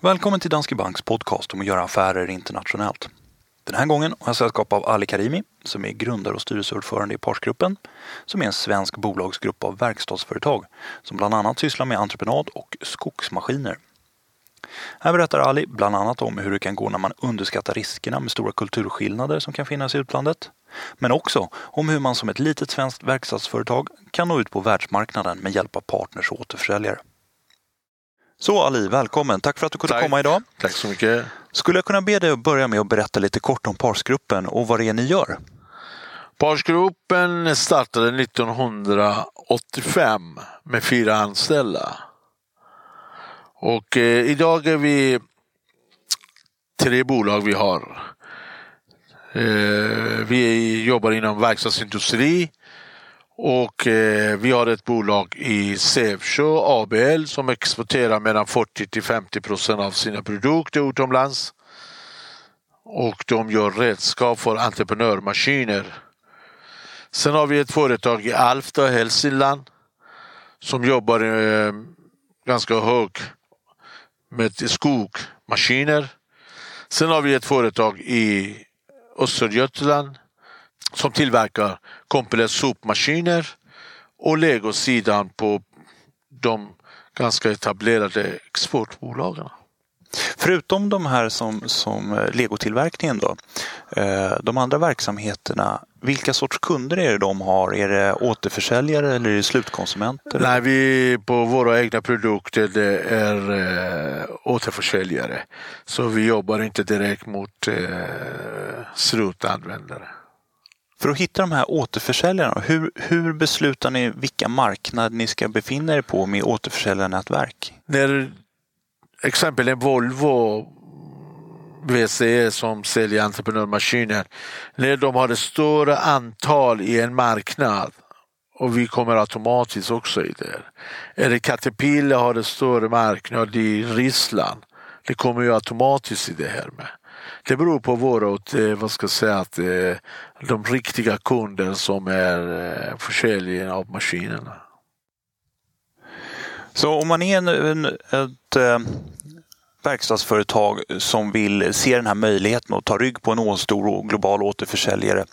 Välkommen till Danske Banks podcast om att göra affärer internationellt. Den här gången har jag sällskap av Ali Karimi som är grundare och styrelseordförande i Parsgruppen som är en svensk bolagsgrupp av verkstadsföretag som bland annat sysslar med entreprenad och skogsmaskiner. Här berättar Ali bland annat om hur det kan gå när man underskattar riskerna med stora kulturskillnader som kan finnas i utlandet. Men också om hur man som ett litet svenskt verkstadsföretag kan nå ut på världsmarknaden med hjälp av partners och återförsäljare. Så Ali, välkommen. Tack för att du kunde Tack. komma idag. Tack så mycket. Skulle jag kunna be dig att börja med att berätta lite kort om Parsgruppen och vad det är ni gör? Parsgruppen startade 1985 med fyra anställda. Och eh, idag är vi tre bolag vi har. Eh, vi jobbar inom verkstadsindustri och eh, vi har ett bolag i Sävsjö ABL som exporterar mellan 40 till 50 procent av sina produkter utomlands. Och de gör redskap för entreprenörmaskiner. Sen har vi ett företag i Alfta, Hälsingland som jobbar eh, ganska hög med skogmaskiner. Sen har vi ett företag i Östergötland som tillverkar komplett sopmaskiner och legosidan på de ganska etablerade exportbolagen. Förutom de här som, som eh, legotillverkningen då, eh, de andra verksamheterna, vilka sorts kunder är det de har? Är det återförsäljare eller är det slutkonsumenter? Nej, vi på våra egna produkter det är eh, återförsäljare. Så vi jobbar inte direkt mot eh, slutanvändare. För att hitta de här återförsäljarna, hur, hur beslutar ni vilka marknader ni ska befinna er på med återförsäljarnätverk? När exempel en Volvo VCE som säljer entreprenörmaskiner, när de har ett större antal i en marknad och vi kommer automatiskt också i det. Eller Caterpillar har en större marknad i Ryssland. Det kommer ju automatiskt i det här med. Det beror på våra, eh, vad ska jag säga, att eh, de riktiga kunder som är eh, försäljare av maskinerna. Så om man är en, en, ett eh, verkstadsföretag som vill se den här möjligheten och ta rygg på en stor och global återförsäljare.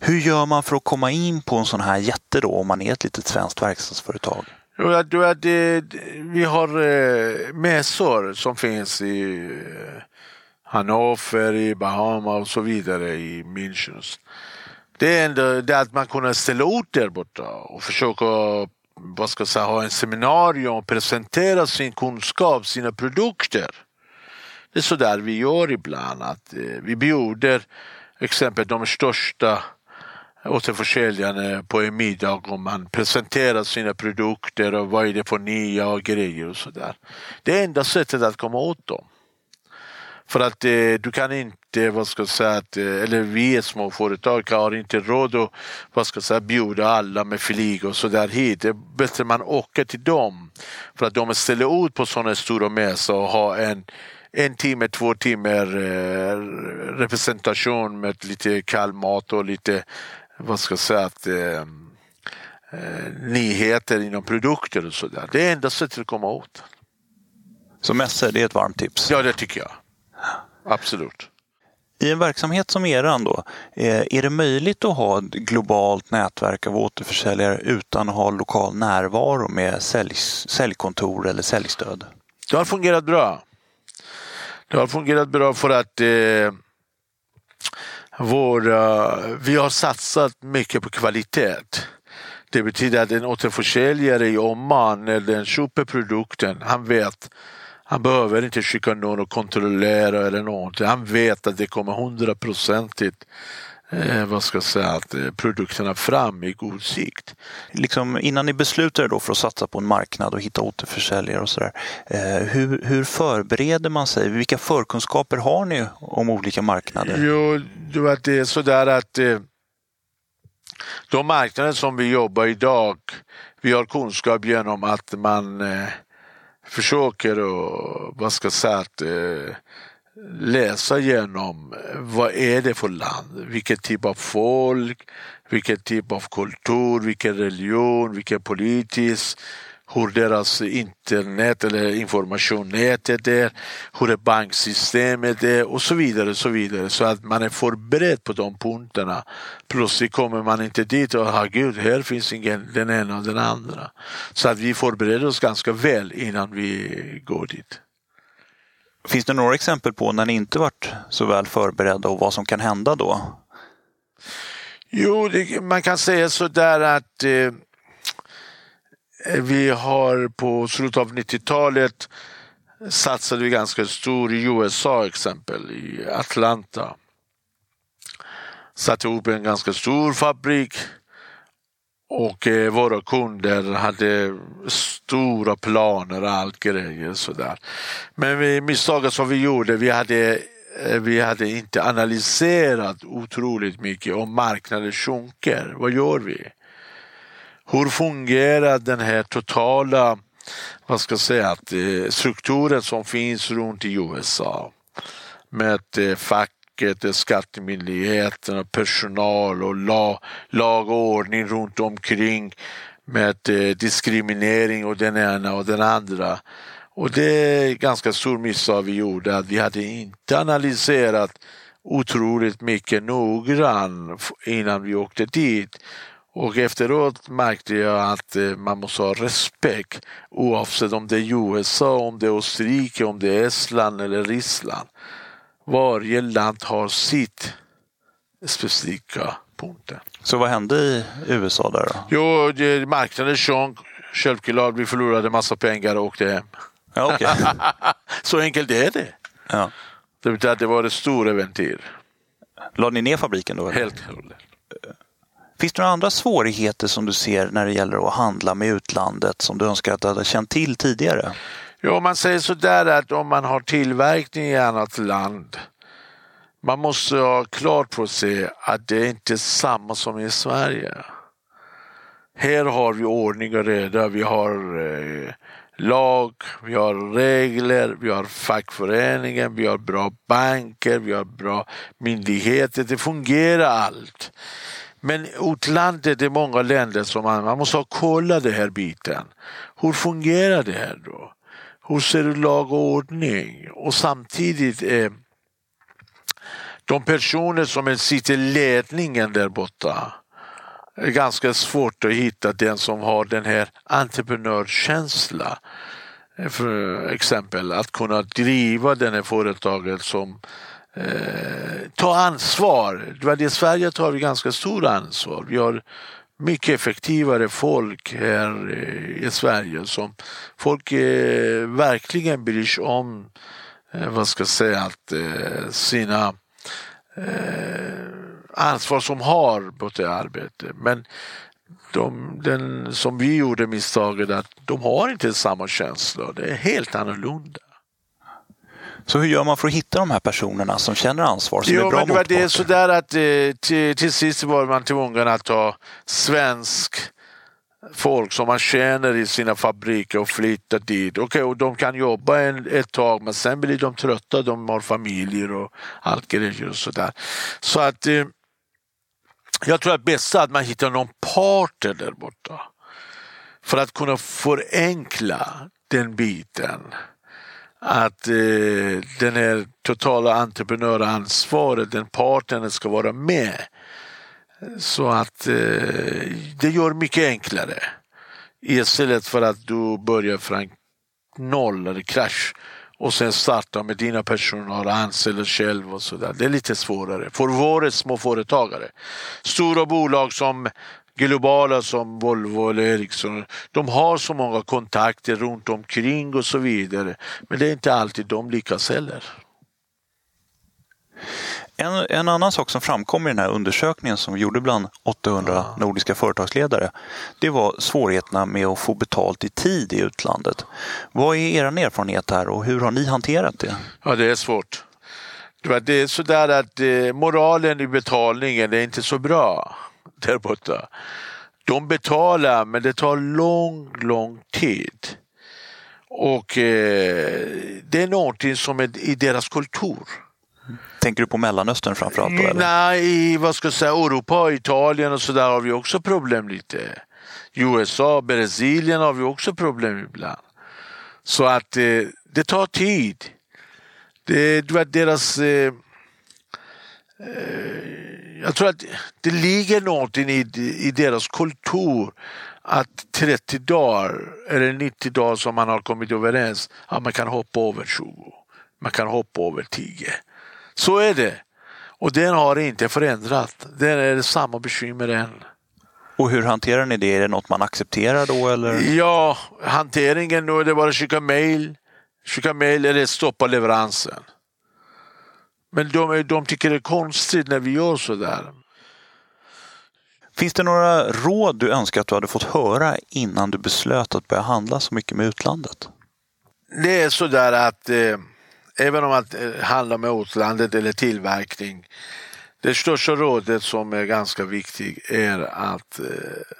Hur gör man för att komma in på en sån här jätte då om man är ett litet svenskt verkstadsföretag? Ja, det, vi har mässor som finns i Hannover, i Bahama och så vidare i München. Det är ändå det att man kunde ställa ut där borta och försöka vad ska jag säga, ha en seminarium och presentera sin kunskap, sina produkter. Det är så där vi gör ibland. Att, eh, vi bjuder exempel de största återförsäljarna på en middag och man presenterar sina produkter och vad är det för nya grejer och sådär. Det är enda sättet att komma åt dem. För att eh, du kan inte, vad ska jag säga, att, eh, eller vi är små företag har inte råd att vad ska jag säga, bjuda alla med flyg och sådär hit. Det är bättre man åker till dem. För att de ställer ut på sådana stora mässor och har en en timme, två timmar eh, representation med lite kall mat och lite, vad ska jag säga, att, eh, eh, nyheter inom produkter och sådär. Det är enda sättet att komma åt. Så mässor, det är ett varmt tips. Ja, det tycker jag. Absolut. I en verksamhet som eran då, eh, är det möjligt att ha ett globalt nätverk av återförsäljare utan att ha lokal närvaro med sälj, säljkontor eller säljstöd? Det har fungerat bra. Det har fungerat bra för att eh, våra, vi har satsat mycket på kvalitet. Det betyder att en återförsäljare i Oman, när den köper produkten, han vet han behöver inte skicka någon och kontrollera eller någonting. Han vet att det kommer hundraprocentigt eh, vad ska jag säga, att eh, produkterna fram i god sikt. Liksom, innan ni beslutar er då för att satsa på en marknad och hitta återförsäljare och sådär. Eh, hur, hur förbereder man sig? Vilka förkunskaper har ni om olika marknader? Jo, du vet, det är sådär att eh, de marknader som vi jobbar idag, vi har kunskap genom att man eh, försöker och, vad ska jag säga, att, eh, läsa igenom eh, vad är det för land, vilken typ av folk, vilken typ av kultur, vilken religion, vilken politisk, hur deras internet eller informationnätet är, hur banksystemet är och så vidare. och Så vidare så att man är förberedd på de punkterna. Plötsligt kommer man inte dit och har gud, här finns ingen den ena och den andra. Så att vi förbereder oss ganska väl innan vi går dit. Finns det några exempel på när ni inte varit så väl förberedda och vad som kan hända då? Jo, det, man kan säga så där att eh, vi har på slutet av 90-talet satsade vi ganska stor i USA exempel, i Atlanta. Satte ihop en ganska stor fabrik och eh, våra kunder hade stora planer och allt grejer sådär. Men vi, misstaget som vi gjorde, vi hade, eh, vi hade inte analyserat otroligt mycket om marknaden sjunker. Vad gör vi? Hur fungerar den här totala vad ska jag säga, att, eh, strukturen som finns runt i USA? Med eh, facket, eh, skattemyndigheten och personal och lag, lag och ordning runt omkring med diskriminering och den ena och den andra. Och det är ganska stor misstag vi gjorde att vi hade inte analyserat otroligt mycket noggrant innan vi åkte dit. Och efteråt märkte jag att eh, man måste ha respekt oavsett om det är USA, om det är Österrike, om det är Estland eller Ryssland. Varje land har sitt specifika punkter. Så vad hände i USA där då? Jo, det, marknaden sjönk. Självklart, vi förlorade massa pengar och åkte hem. Ja, okay. Så enkelt är det. ja. Det det var ett stort äventyr. Lade ni ner fabriken då? eller? Helt och hållet. Finns det några andra svårigheter som du ser när det gäller att handla med utlandet som du önskar att du hade känt till tidigare? Ja, man säger sådär att om man har tillverkning i annat land man måste ha klart för sig att det inte är samma som i Sverige. Här har vi ordning och reda, vi har eh, lag, vi har regler, vi har fackföreningen, vi har bra banker, vi har bra myndigheter. Det fungerar allt. Men utlandet, det är många länder som man, man måste ha den här biten. Hur fungerar det här då? Hur ser det lag och ordning? Och samtidigt eh, de personer som sitter i ledningen där borta är ganska svårt att hitta den som har den här entreprenörskänsla. Eh, för exempel att kunna driva det här företaget som eh, tar ansvar. I Sverige tar vi ganska stor ansvar. Vi har mycket effektivare folk här eh, i Sverige som folk eh, verkligen bryr sig om, eh, vad ska jag säga, att eh, sina eh, ansvar som har på det arbete. Men de, den som vi gjorde misstaget att de har inte samma känsla. Det är helt annorlunda. Så hur gör man för att hitta de här personerna som känner ansvar, som Jo, är bra men det var det är sådär att eh, till, till sist var man tvungen att ta svensk folk som man känner i sina fabriker och flytta dit. Okej, och de kan jobba en, ett tag men sen blir de trötta, de har familjer och allt grejer och sådär. Så att eh, jag tror att det bästa är att man hittar någon partner där borta. För att kunna förenkla den biten. Att eh, den här totala entreprenöransvaret, den parten, ska vara med. Så att eh, det gör mycket enklare. Istället för att du börjar från noll eller krasch och sen starta med dina personal och anställa själv och sådär. Det är lite svårare för våra småföretagare. Stora bolag som globala som Volvo eller Ericsson, de har så många kontakter runt omkring och så vidare. Men det är inte alltid de lyckas heller. En, en annan sak som framkom i den här undersökningen som vi gjorde bland 800 nordiska företagsledare, det var svårigheterna med att få betalt i tid i utlandet. Vad är er erfarenhet här och hur har ni hanterat det? Ja, det är svårt. Det är sådär att eh, moralen i betalningen är inte så bra där borta. De betalar men det tar lång, lång tid. Och eh, det är någonting som är i deras kultur. Tänker du på Mellanöstern framförallt? Då, eller? Nej, i vad ska jag säga, Europa, Italien och sådär har vi också problem lite. USA, Brasilien har vi också problem ibland. Så att eh, det tar tid. Det, det var deras... Eh, eh, jag tror att det ligger någonting i, i deras kultur att 30 dagar eller 90 dagar som man har kommit överens, att man kan hoppa över 20. Man kan hoppa över 10. Så är det. Och den har inte förändrat. Den är samma bekymmer än. Och hur hanterar ni det? Är det något man accepterar då? Eller? Ja, hanteringen nu är det bara att skicka mail. Skicka mail eller stoppa leveransen. Men de, de tycker det är konstigt när vi gör sådär. Finns det några råd du önskar att du hade fått höra innan du beslöt att börja handla så mycket med utlandet? Det är sådär att eh, även om man eh, handlar med utlandet eller tillverkning det största rådet som är ganska viktigt är att eh,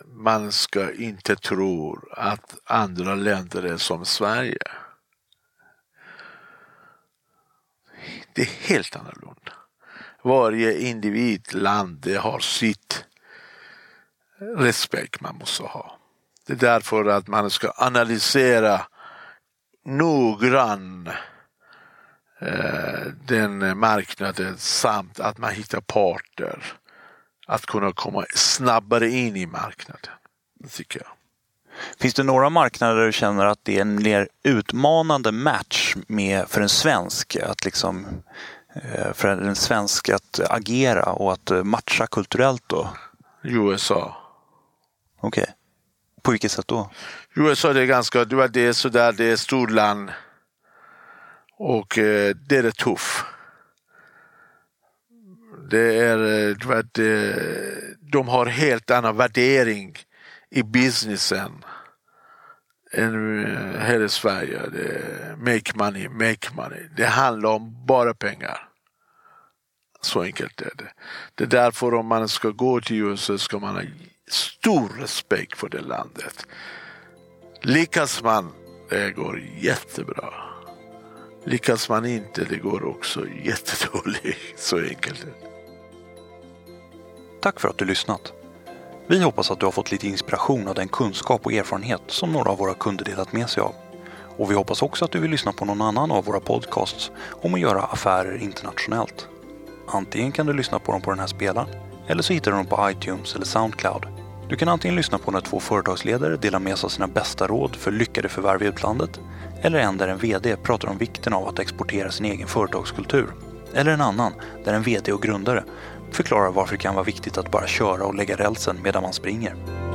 man ska inte tro att andra länder är som Sverige. Det är helt annorlunda. Varje individ, land, det har sitt respekt man måste ha. Det är därför att man ska analysera noggrant Eh, den marknaden samt att man hittar parter att kunna komma snabbare in i marknaden. Det tycker jag. Finns det några marknader där du känner att det är en mer utmanande match med, för en svensk att liksom eh, för en svensk att agera och att matcha kulturellt då? USA. Okej. Okay. På vilket sätt då? USA det är ganska, det är sådär, det är storland. Och eh, det är tuff. Det är, vet, eh, de har helt annan värdering i businessen eh, här i Sverige. Det make money, make money. Det handlar om bara pengar. Så enkelt är det. Det är därför om man ska gå till USA ska man ha stor respekt för det landet. Lyckas man, det går jättebra. Lyckas man inte, det går också jättedåligt. Så enkelt är det. Tack för att du lyssnat. Vi hoppas att du har fått lite inspiration av den kunskap och erfarenhet som några av våra kunder delat med sig av. Och vi hoppas också att du vill lyssna på någon annan av våra podcasts om att göra affärer internationellt. Antingen kan du lyssna på dem på den här spelaren eller så hittar du dem på iTunes eller Soundcloud. Du kan antingen lyssna på när två företagsledare delar med sig av sina bästa råd för lyckade förvärv i utlandet eller en där en VD pratar om vikten av att exportera sin egen företagskultur. Eller en annan där en VD och grundare förklarar varför det kan vara viktigt att bara köra och lägga rälsen medan man springer.